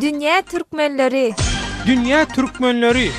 Dünýä Türkmenleri. Dünýä Türkmenleri.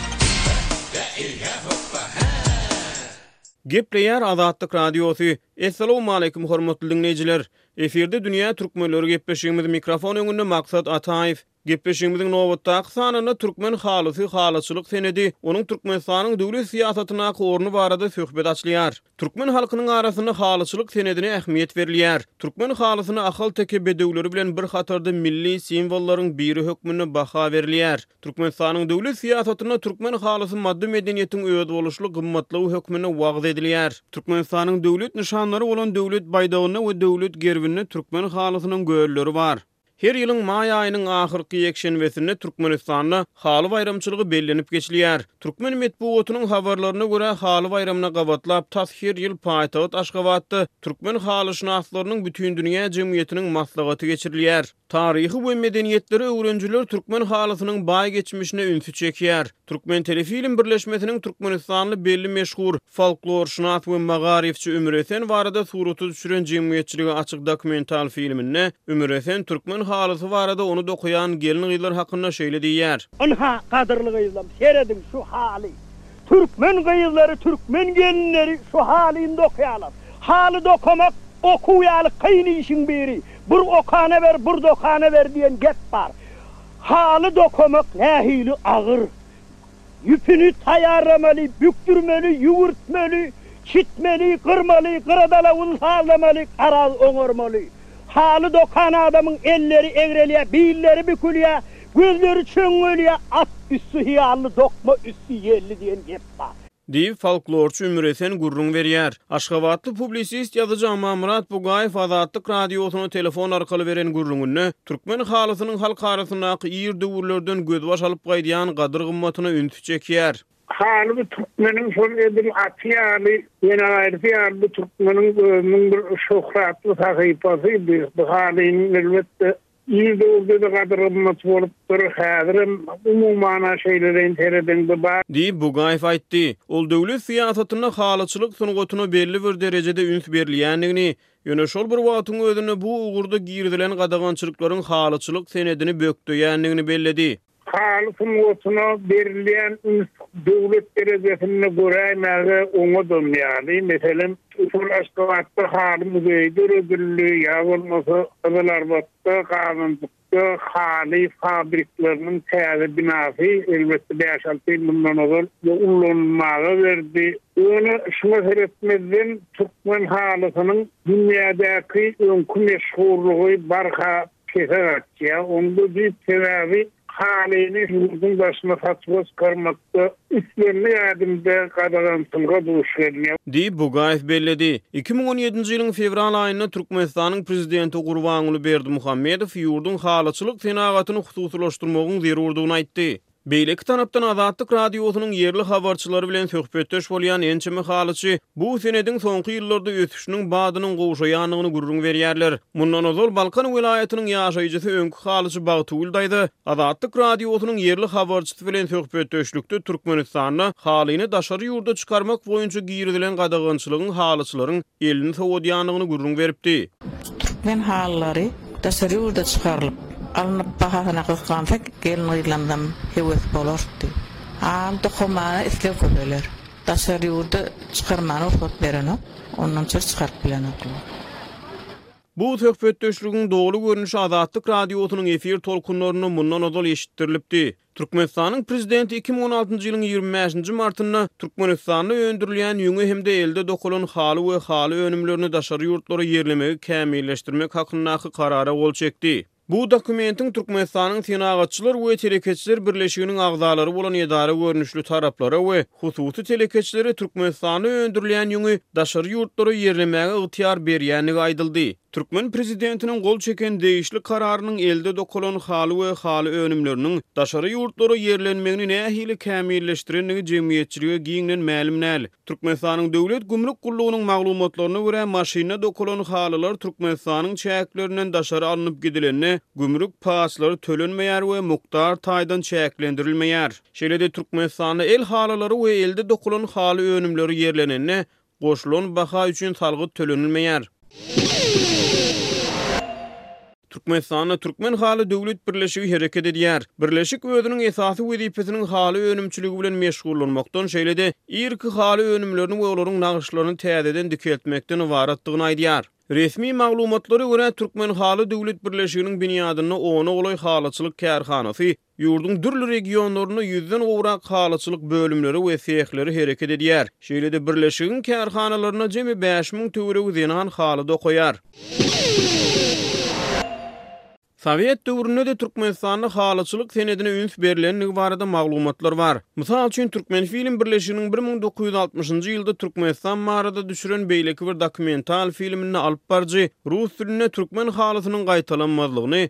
Gepleýär Azatlyk Radiosy. Essalawmaleýkum hormatly diňleýjiler. Efirde Dünýä Türkmenleri gepleşigimiz mikrofon öňünde Maksat Ataýew. Gepleşigimiziň nobatdaky sanynda türkmen halysy, halyçylyk senedi, onuň Türkmenistanyň döwlet syýasatyndaky orny barada söhbet açylýar. Türkmen halkynyň arasynda halyçylyk senedine ähmiýet berilýär. Türkmen halysyna ahalteke bedewleri bilen bir hatarda milli simwollaryň biri hökmünde baha berilýär. Türkmenistanyň döwlet syýasatynda türkmen halysy maddy medeniýetiň özboluşly gymmatlygy hökmünde wagyz edilýär. Türkmenistanyň döwlet nyşanlary bolan Döwlet baýdagynda we Döwlet gerbinde türkmen halysynyň gölleri bar. Her ýylyň maý aýynyň ahyrky ýekşenbesinde Türkmenistanda Haly baýramçylygy bellenip geçilýär. Türkmen metbugatynyň habarlaryna görä, Haly baýramyna gabatlap tas her ýyl paýtagt Aşgabatda Türkmen halyşynaslarynyň bütindünýä jemgyýetiniň maslahaty geçirilýär. Taryhy we medeniýetleri öwrenijiler türkmen halysynyň baý geçmişine ünsi çekýär. Türkmentelefilm birleşmesiniň türkmenistanly belli meşhur folklorşynas we magaryfçy Ümür Esen barada surata düşüren jemgyýetçilige açyk dokumental filminde Ümür Esen türkmen halysy barada ony dokaýan gelin-gyzlar hakynda şeýle diýýär. Ynha, gadyrly gyzlam, serediň şu haly. Türkmen gyzlary, türkmen gelinleri şu halyny dokaýarlar. Haly dokamak, okuw ýaly kyn işiň biri. Bir okana ber, bir dokana ber diýen gep bar. Haly dokamak nähili agyr! Ýüpüni taýýarlamaly, bükdürmeli, ýüwürtmeli, çitmeli, gyrmaly, gyradala un sazlamaly, garaz oňarmaly. Haly dokan adamyň elleri egrelýär, billeri bükülýär, gözleri çöňňelýär, At üsti hyýally, dokma üsti ýelli diýen gep bar. Diýip, folklorçy Ümür Esen gürrüň berýär. Aşgabatly publisist ýazyjy Amanmyrat Bugaýew Azatlyk Radiosyna telefon arkaly beren gürrüňinde türkmen halysynyň halk arasyndaky ir döwürlerden gözbaş alyp gaýdýan gadyr-gymmatyna ünsi çekýär. Haly bu türkmeniň şol edil aty ýaly, ýene gaýrysy ýaly bu türkmeniň özüniň bir şöhratly sahypasydy. Bu halynyň elbetde Il döwürde-de gadyr-gymmaty bolupdyr, häzirem, umumana, şeýleleýin seredeňde bar. Diýip, Bugaýew aýtdy. Ol döwlet syýasatynda halyçylyk sungatyna belli bir derejede üns berilýändigini, ýöne şol bir wagtyň özünde bu ugurda girizilen gadagançylyklaryň halyçylyk senedini bökdeýändigini belledi. Haly sungatyna berilýän üns döwlet derejesinde göräýmäge oňadan ýaly. Meselem, şol Aşgabatda haly muzeýi döredildi, ýa bolmasa Gyzylarbatda, Gazanjykda haly fabrikleriniň täze binasy, elbetde, bäş-alty ýyl mundan ozal ullanylmaga berdi. Ýöne şuňa seretmezden, türkmen halysynyň dünýädäki öňki meşhurlygy barha pese gaçýar. Onda düýp sebäbi halyny ýurduň daşyna satuwa çykarmakda islendik ädimde gadagançylyga duş gelýär. Diýip, Bugaýew belledi. Iki müň on ýedinji ýylyň fewral aýynda Türkmenistanyň Prezidenti Gurbanguly Berdimuhamedow ýurduň halyçylyk senagatyny hususylaşdyrmagyň zerurdygyny aýtdy. Beýleki tarapdan Azatlyk Radiosynyň ýerli habarçylary bilen söhbetdeş bolýan ençeme halyçy bu senediň soňky ýyllarda ösüşiniň badynyň gowşaýandygyny gürrüň berýärler. Mundan ozal Balkan welaýatynyň ýaşaýjysy öňki halyçy Bagtygül daýza Azatlyk Radiosynyň ýerli habarçysy bilen söhbetdeşlikde Türkmenistanda halyny daşary ýurda çykarmak boýunça girizilen gadagançylygyň halyçylaryň elini sowadýandygyny gürrüň beripdi. Türkmen halylary daşary ýurda çykarylyp, alnyp bahasyna gysgansak gelin-gyzlarymyzam höwes bolardy. Al dokamana isleg köpeler. Daşary ýurda çykarmaga rugsat berenok, ondan çyr çykaryp bilenoklar. Bu söhbetdeşligiň doly görnüşi Azatlyk Radiosynyň efir tolkunlarynda mundan ozal eşitdirilipdi. Türkmenistanyň Prezidenti iki müň on altynjy ýylyň ýigrimi bäşinji martynda Türkmenistanda öndürilýän ýüňi hem-de elde dokalan haly we haly önümlerini daşary ýurtlara ýerlemegi kämilleşdirmek hakyndaky Karara gol çekdi. Bu dokumentiň Türkmenistanyň Senagatçylar we telekeçiler birleşiginiň agzalary bolan edara görnüşli taraplara we hususy telekeçilere Türkmenistanda öndürilýän ýüňi daşary ýurtlara ýerlemäge ygtyýar berýändigi aýdyldy. Türkmen prezidentiniň gol çeken degişli Kararynyň elde dokalan haly we haly önümleriniň daşary ýurtlara ýerlenmegini nähili kämilleşdirendigi jemgyýetçilige giňden mälim däl. Türkmenistanyň Döwlet gümrük gullugynyň maglumatlaryna görä, maşynda dokalan halylar Türkmenistanyň çäklerinden daşary alnyp gidilende, gümrük paçlary tölenmeýär we mukdar taýdan çäklendirilmeýär. Şeýle-de Türkmenistanda el halylary we elde dokalan haly önümleri ýerlenende, Goşulan baha üçin salgyt tölenilmeýär. Türkmenistanda Türkmen haly döwlet birleşigi hereket edýär. Birleşik özüniň esasy wezipesiniň haly önümçiligi bilen meşgullanmakdan, şeýle-de irki haly önümlerini we olaryň nagyşlaryny täzeden dikeltmekden ybaratdygyny aýdýar. Resmi maglumatlara görä, Türkmen haly döwlet birleşiginiň binýadynda ona golaý halyçylyk kärhanasy, Ýurduň dürli regionlarynda ýüzden gowrak halyçylyk bölümleri we sehleri hereket edýär. Şeýle-de birleşigiň kärhanalarynda jemi bäş müň töweregi zenan haly dokaýar. Sowet döwründe-de Türkmenistanda halyçylyk senedine üns berlendigi barada maglumatlar bar. Mysal üçin, Türkmenfilm birleşiginiň bir müň dokuz ýüz altmyşynjy ýylda Türkmenistan barada düşüren beýleki bir dokumental filminde alyp baryjy rus dilinde türkmen halysynyň gaýtalanmazlygyny,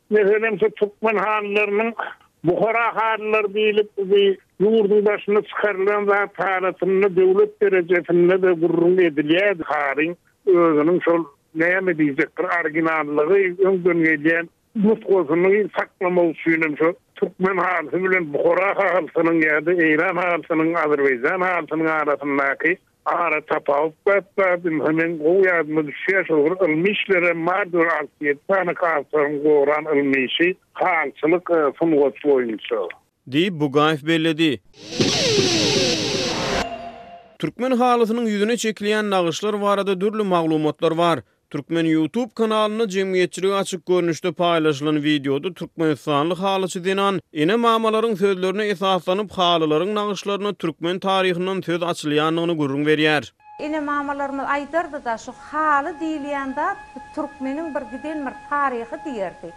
Meselem, şu türkmen hanlarynyň Buhara hanlary diýlip, bu ýurduň başyna çykarylan zat halatynda döwlet derejesinde-de gürrüň edilýärdi. Haryň özüniň şol näme diýjek bir originallygy, öňden gelýän nusgasyny saklamak üçin hem şu türkmen halysy bilen Buhara halysynyň ýa-da Eýran halysynyň, Azerbaýjan halysynyň arasyndaky Ara tapawut saklaýardym. Hä, meň gowy ýadyma düşýär, şol bir ylmy işlerem bardy, bir alty-ýedi sany halçylaryň goran ylmy işi, halçylyk sungaty boýunça. Diýip, Bugaýew belledi. Türkmen halysynyň ýüzüne çekilýän nagyşlar barada dürli maglumatlar bar. Türkmen YouTube kanalynda jemgyýetçilige açyk görnüşde paýlaşylan wideoda türkmenistanly halyçy zenan, ene-mamalaryň sözlerine esaslanyp, halylaryň nagyşlarynda türkmen taryhyndan söz açylýandygyny gürrüň berýär. Ene-mamalarymyz aýdardy-da, şu haly diýilýän zat bu türkmeniň bir giden bir taryhy diýerdi.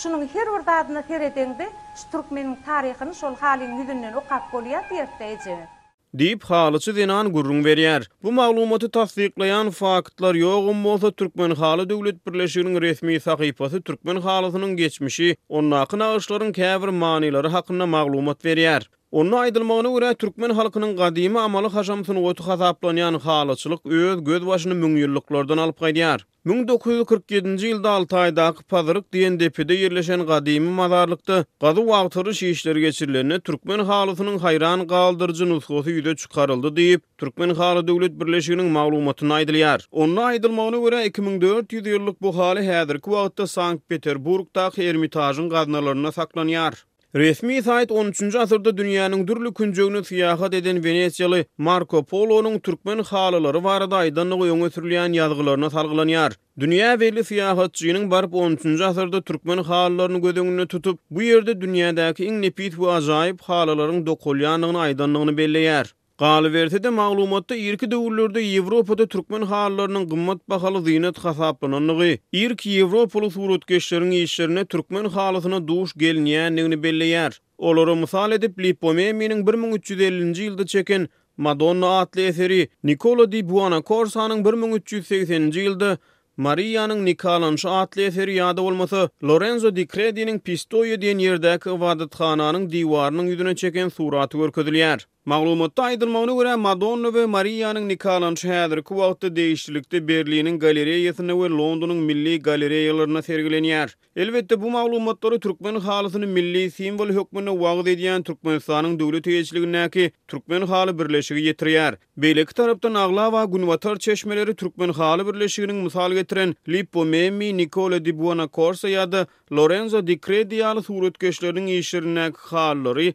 Şunuň her bir zadyna seredeňde, şu türkmeniň taryhyny şol halyň ýüzünden okap bolýar diýerdi-de ejemiz. Diýip, halyçy zenan gürrüň berýär. Bu maglumaty tassyklaýan faktlar ýogam bolsa, Türkmenhaly döwlet birleşiginiň resmi sahypasy türkmen halysynyň geçmişi, ondaky nagyşlaryň käbir manylary hakynda maglumat berýär. Onda aýdylmagyna görä, türkmen halkynyň gadymy amaly-haşam sungaty hasaplanýan halyçylyk öz gözbaşyny müňýyllyklardan alyp gaýdýar. Müň dokuz ýüz kyrk ýedinji ýylda Altaýdaky Pazyryk diýen depede ýerleşen gadymy mazarlykda gazuw-agtaryş işleri geçirilende türkmen halysynyň haýran galdyryjy nusgasy ýüze çykaryldy diýip, Türkmen haly döwlet birleşiginiň maglumatynda aýdylýar. Onda aýdylmagyna görä, iki müň dört ýüz ýyllyk bu haly häzirki wagtda Sankt-Peterburgdaky Ermitažyň gaznalarynda saklanýar. Resmi saýt on üçünji asyrda dünýäniň dürli künjegine syýahat eden wenesiýaly Marko Polonyň türkmen halylary barada aýdandygy öňe sürülýän ýazgylaryna salgylanýar. Dünýä belli syýahatçynyň baryp on üçünji asyrda türkmen halylaryny göz öňünde tutup, bu ýerde dünýädäki iň nepis we ajaýyp halylaryň dokalýandygyny aýdandygyny belleýär. Galyberse-de, maglumatda irki döwürlerde Ýewropada türkmen halylarynyň gymmat bahaly zynat hasaplanandygy, irki ýewropaly suratkeşleriň işlerinde türkmen halysyna duş gelinýändigini belleýär. Olara mysal edip, Lippo Meminiň bir müň üç ýüz ellinji ýylda çeken Madonna atly eseri, Nikola di Buanakorsanyň bir müň üç ýüz segseninji ýylda Mariýanyň nikalanyşy atly eseri ýa-da bolmasa Lorenzo di Krediniň Pistoýa diýen ýerdäki ybadathananyň diwarynyň ýüzüne çeken suraty görkezilýär. Maglumatda aýdylmagyna görä, Madonna we Mariýanyň nikalanyşy häzirki wagtda degişlilikde Berliniň galereýasynda we Londonyň milli galereýalarynda sergilenýär. Elbetde, bu maglumatlary türkmen halysyny milli simwol hökmünde wagyz edýän Türkmenistanyň Döwlet eýeçiligindäki Türkmen haly birleşigi ýetirýär. Beýleki tarapdan, aglaba günbatar çeşmeleri Türkmen haly birleşiginiň mysal getiren Lippo Memmi, Nikole di Buonakorsa ýa-da Lorenzo di Kredi ýaly suratkeşleriniň işlerindäki halylary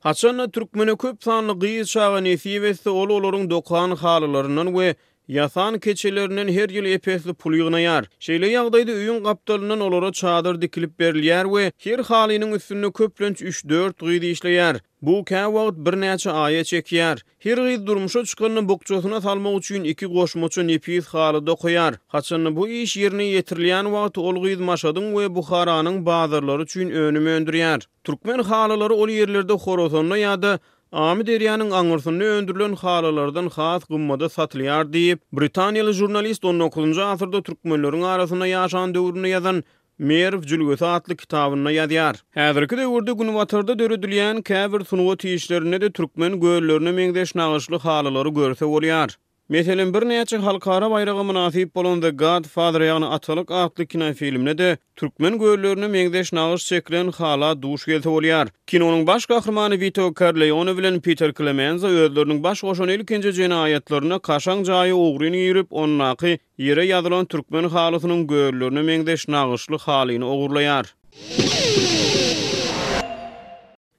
Haçan-da türkmene köp sanly gyz çaga nesip etse, ol olaryň dokan halylaryndan we ýasan keçelerinden her ýyl ep-esli pul ýygnaýar. Şeýle ýagdaýda öýüň gapdalyndan olara çadyr dikilip berilýär we her halynyň üstünde köplenç üç-dört gyz işleýär. Bu käwagt birnäçe aýa çekýär. Her gyz durmuşa çykanda bukjasyna salmak üçin iki goşmaça nepis haly dokaýar. Haçan-da bu iş ýerine ýetirilýän wagty ol gyz Maşadyň we Buharanyň bazarlary üçin önüm öndürýär. Türkmen halylary ol ýerlerde Horasanda ýa-da Amyderýanyň aňyrsynda öndürilen halylardan has gymmada satylýar diýip, britaniýaly žurnalist on dokuzynjy asyrda türkmenleriň arasynda ýaşan döwründe ýazan Merw jülgesi atly kitabynda ýazýar. Häzirki döwürde Günbatarda döredilýän käbir sungat işlerinde-de türkmen göllerine meňzeş nagyşly halylary görse bolýar. Meselem, birnäçe halkara baýraga mynasyp bolan The Godfather, ýagny Atalyk atly kinofilmde-de türkmen göllerine meňzeş nagyş çekilen hala duş gelse bolýar. Kinonyň baş gahrymany Wito Korleone bilen Piter Klemenza özleriniň baş goşan ilkinji jenaýatlarynda kaşaň jaýa ogryn girip, ondaky ýere ýazylan türkmen halysynyň göllerine meňzeş nagyşly halyny ogurlaýar.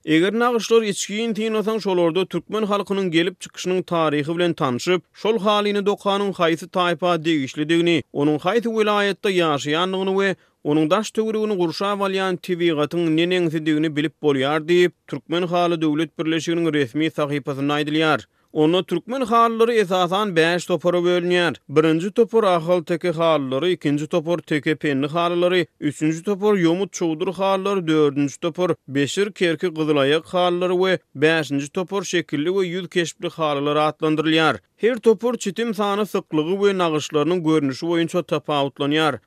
Eger nagyşlary içgin synlasaň, şolarda türkmen halkynyň gelip çykyşynyň taryhy bilen tanşyp, şol halyny dokanyň haýsy taýpa degişlidigini, onuň haýsy welaýatda ýaşaýandygyny we onuň daş-töweregini gurşap alýan tebigatyň neneňsidigini bilip bolýar diýip, Türkmenhaly döwlet birleşiginiň resmi sahypasynda aýdylýar. Onda türkmen halylary esasan bäş topara bölünýär. Birinji topar ahalteke halylary, ikinji topar teke-penni halylary, üçünji topar ýomut-çowdur halylary, dördünji topar beşir, kerki, gyzylaýak halylary we bäşinji topar şekilli we ýüz keşpli halylar atlandyrylýar. Her topar çitim sany, syklygy we nagyşlarynyň görnüşi boýunça tapawutlanýar.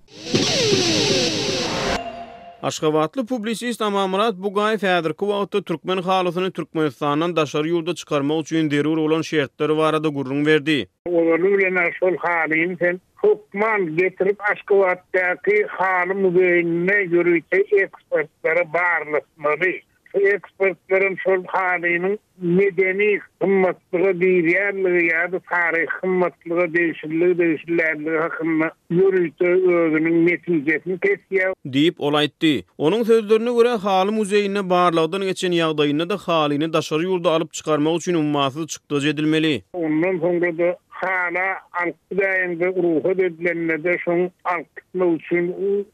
Aşgabatly publisist Amanmyrat Bugaýew häzirki wagtda türkmen halysyny Türkmenistandan daşary ýurda çykarmak üçin zerur bolan şertler barada gürrüň berdi. Ozaly bilen-ä şol halyny sen hökman getirip Aşgabatdaky haly muzeýinde ýörite ekspertlere barlatmaly. Ekspertlerem şol halynyň medeni gymmatlyga girýänligi ýa-da taryhy gymmatlyga degişliligi-degişilmänligi hakynda ýörite özüniň netijesini kesýär. Diýip, ol aýtdy. Onuň sözlerine görä, haly muzeýinde barlagdan geçen ýagdaýynda-da halyny daşary ýurda alyp çykarmak üçin ummasyz çykdajy edilmeli. Ondan soňra-da hala alyp gidäýiňde rugsat edilende-de şoň alyp gitmek üçin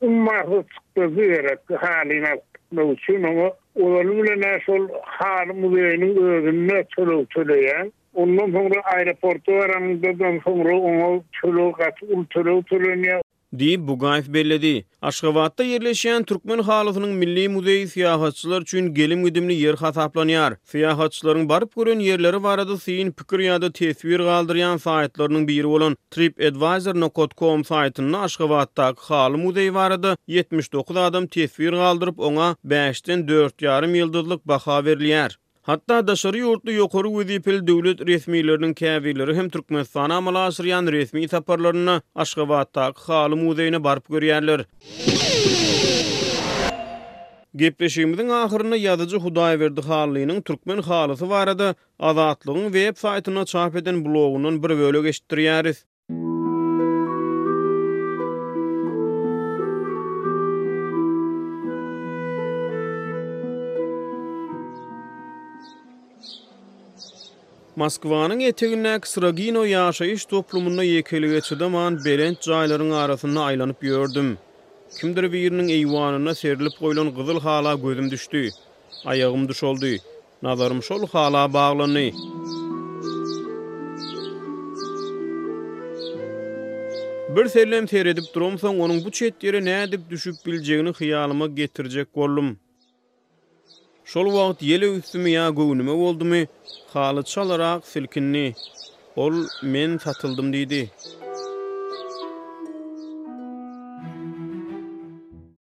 ummasyz çykdajy gerek, halyny alyp Munuň üçin oňa olaryň bilen-ä şol haly muzeýiniň özünde töleg töleýäň. Ondan soňra aeroporta baraňda-da soňra oňa töleg, gaty uly töleg tölenýär. Diýip, Bugaýew belledi. Aşgabatda ýerleşýän Türkmen halysynyň milli muzeýi syýahatçylar üçin gelim-gidimli ýer hasaplanýar. Syýahatçylaryň baryp gören ýerleri barada syn, pikir ýa-da teswir galdyrýan saýtlarynyň biri bolan TripAdvisor Nokat com saýtynda Aşgabatdaky haly muzeýi barada ýetmiş dokuz adam teswir galdyryp, oňa bäşden dört ýarym ýyldyzlyk baha berilýär. Hatda daşary ýurtly ýokary wezipeli döwlet resmileriniň käbirleri hem Türkmenistana amala aşyrýan resmi saparlarynda Aşgabatdaky haly muzeýine baryp görýärler. Gepleşigimiziň ahyrynda ýazyjy Hudaýberdi Hallynyň türkmen halysy barada Azatlygyň web saýtynda çap eden blogyndan bir bölek eşitdirýäris. Moskwanyň etegindäki Srogino ýaşaýyş toplumynda ýekelige çydaman belent jaýlaryň arasynda aýlanyp ýördüm. Kimdir biriniň eýwanynda serlip goýlan gyzyl hala gözüm düşdi. Aýagym duşaldy. Nazarym şol hala baglandy. Birsellem seredip duramsoň, onuň bu çet ýere nädip düşüp biljegini hyýalyma getirjek boldum. Şol wagt ýele üstümi ýa göwnüme boldumy, haly çalarak silkindi. Ol, Men satyldym diýdi.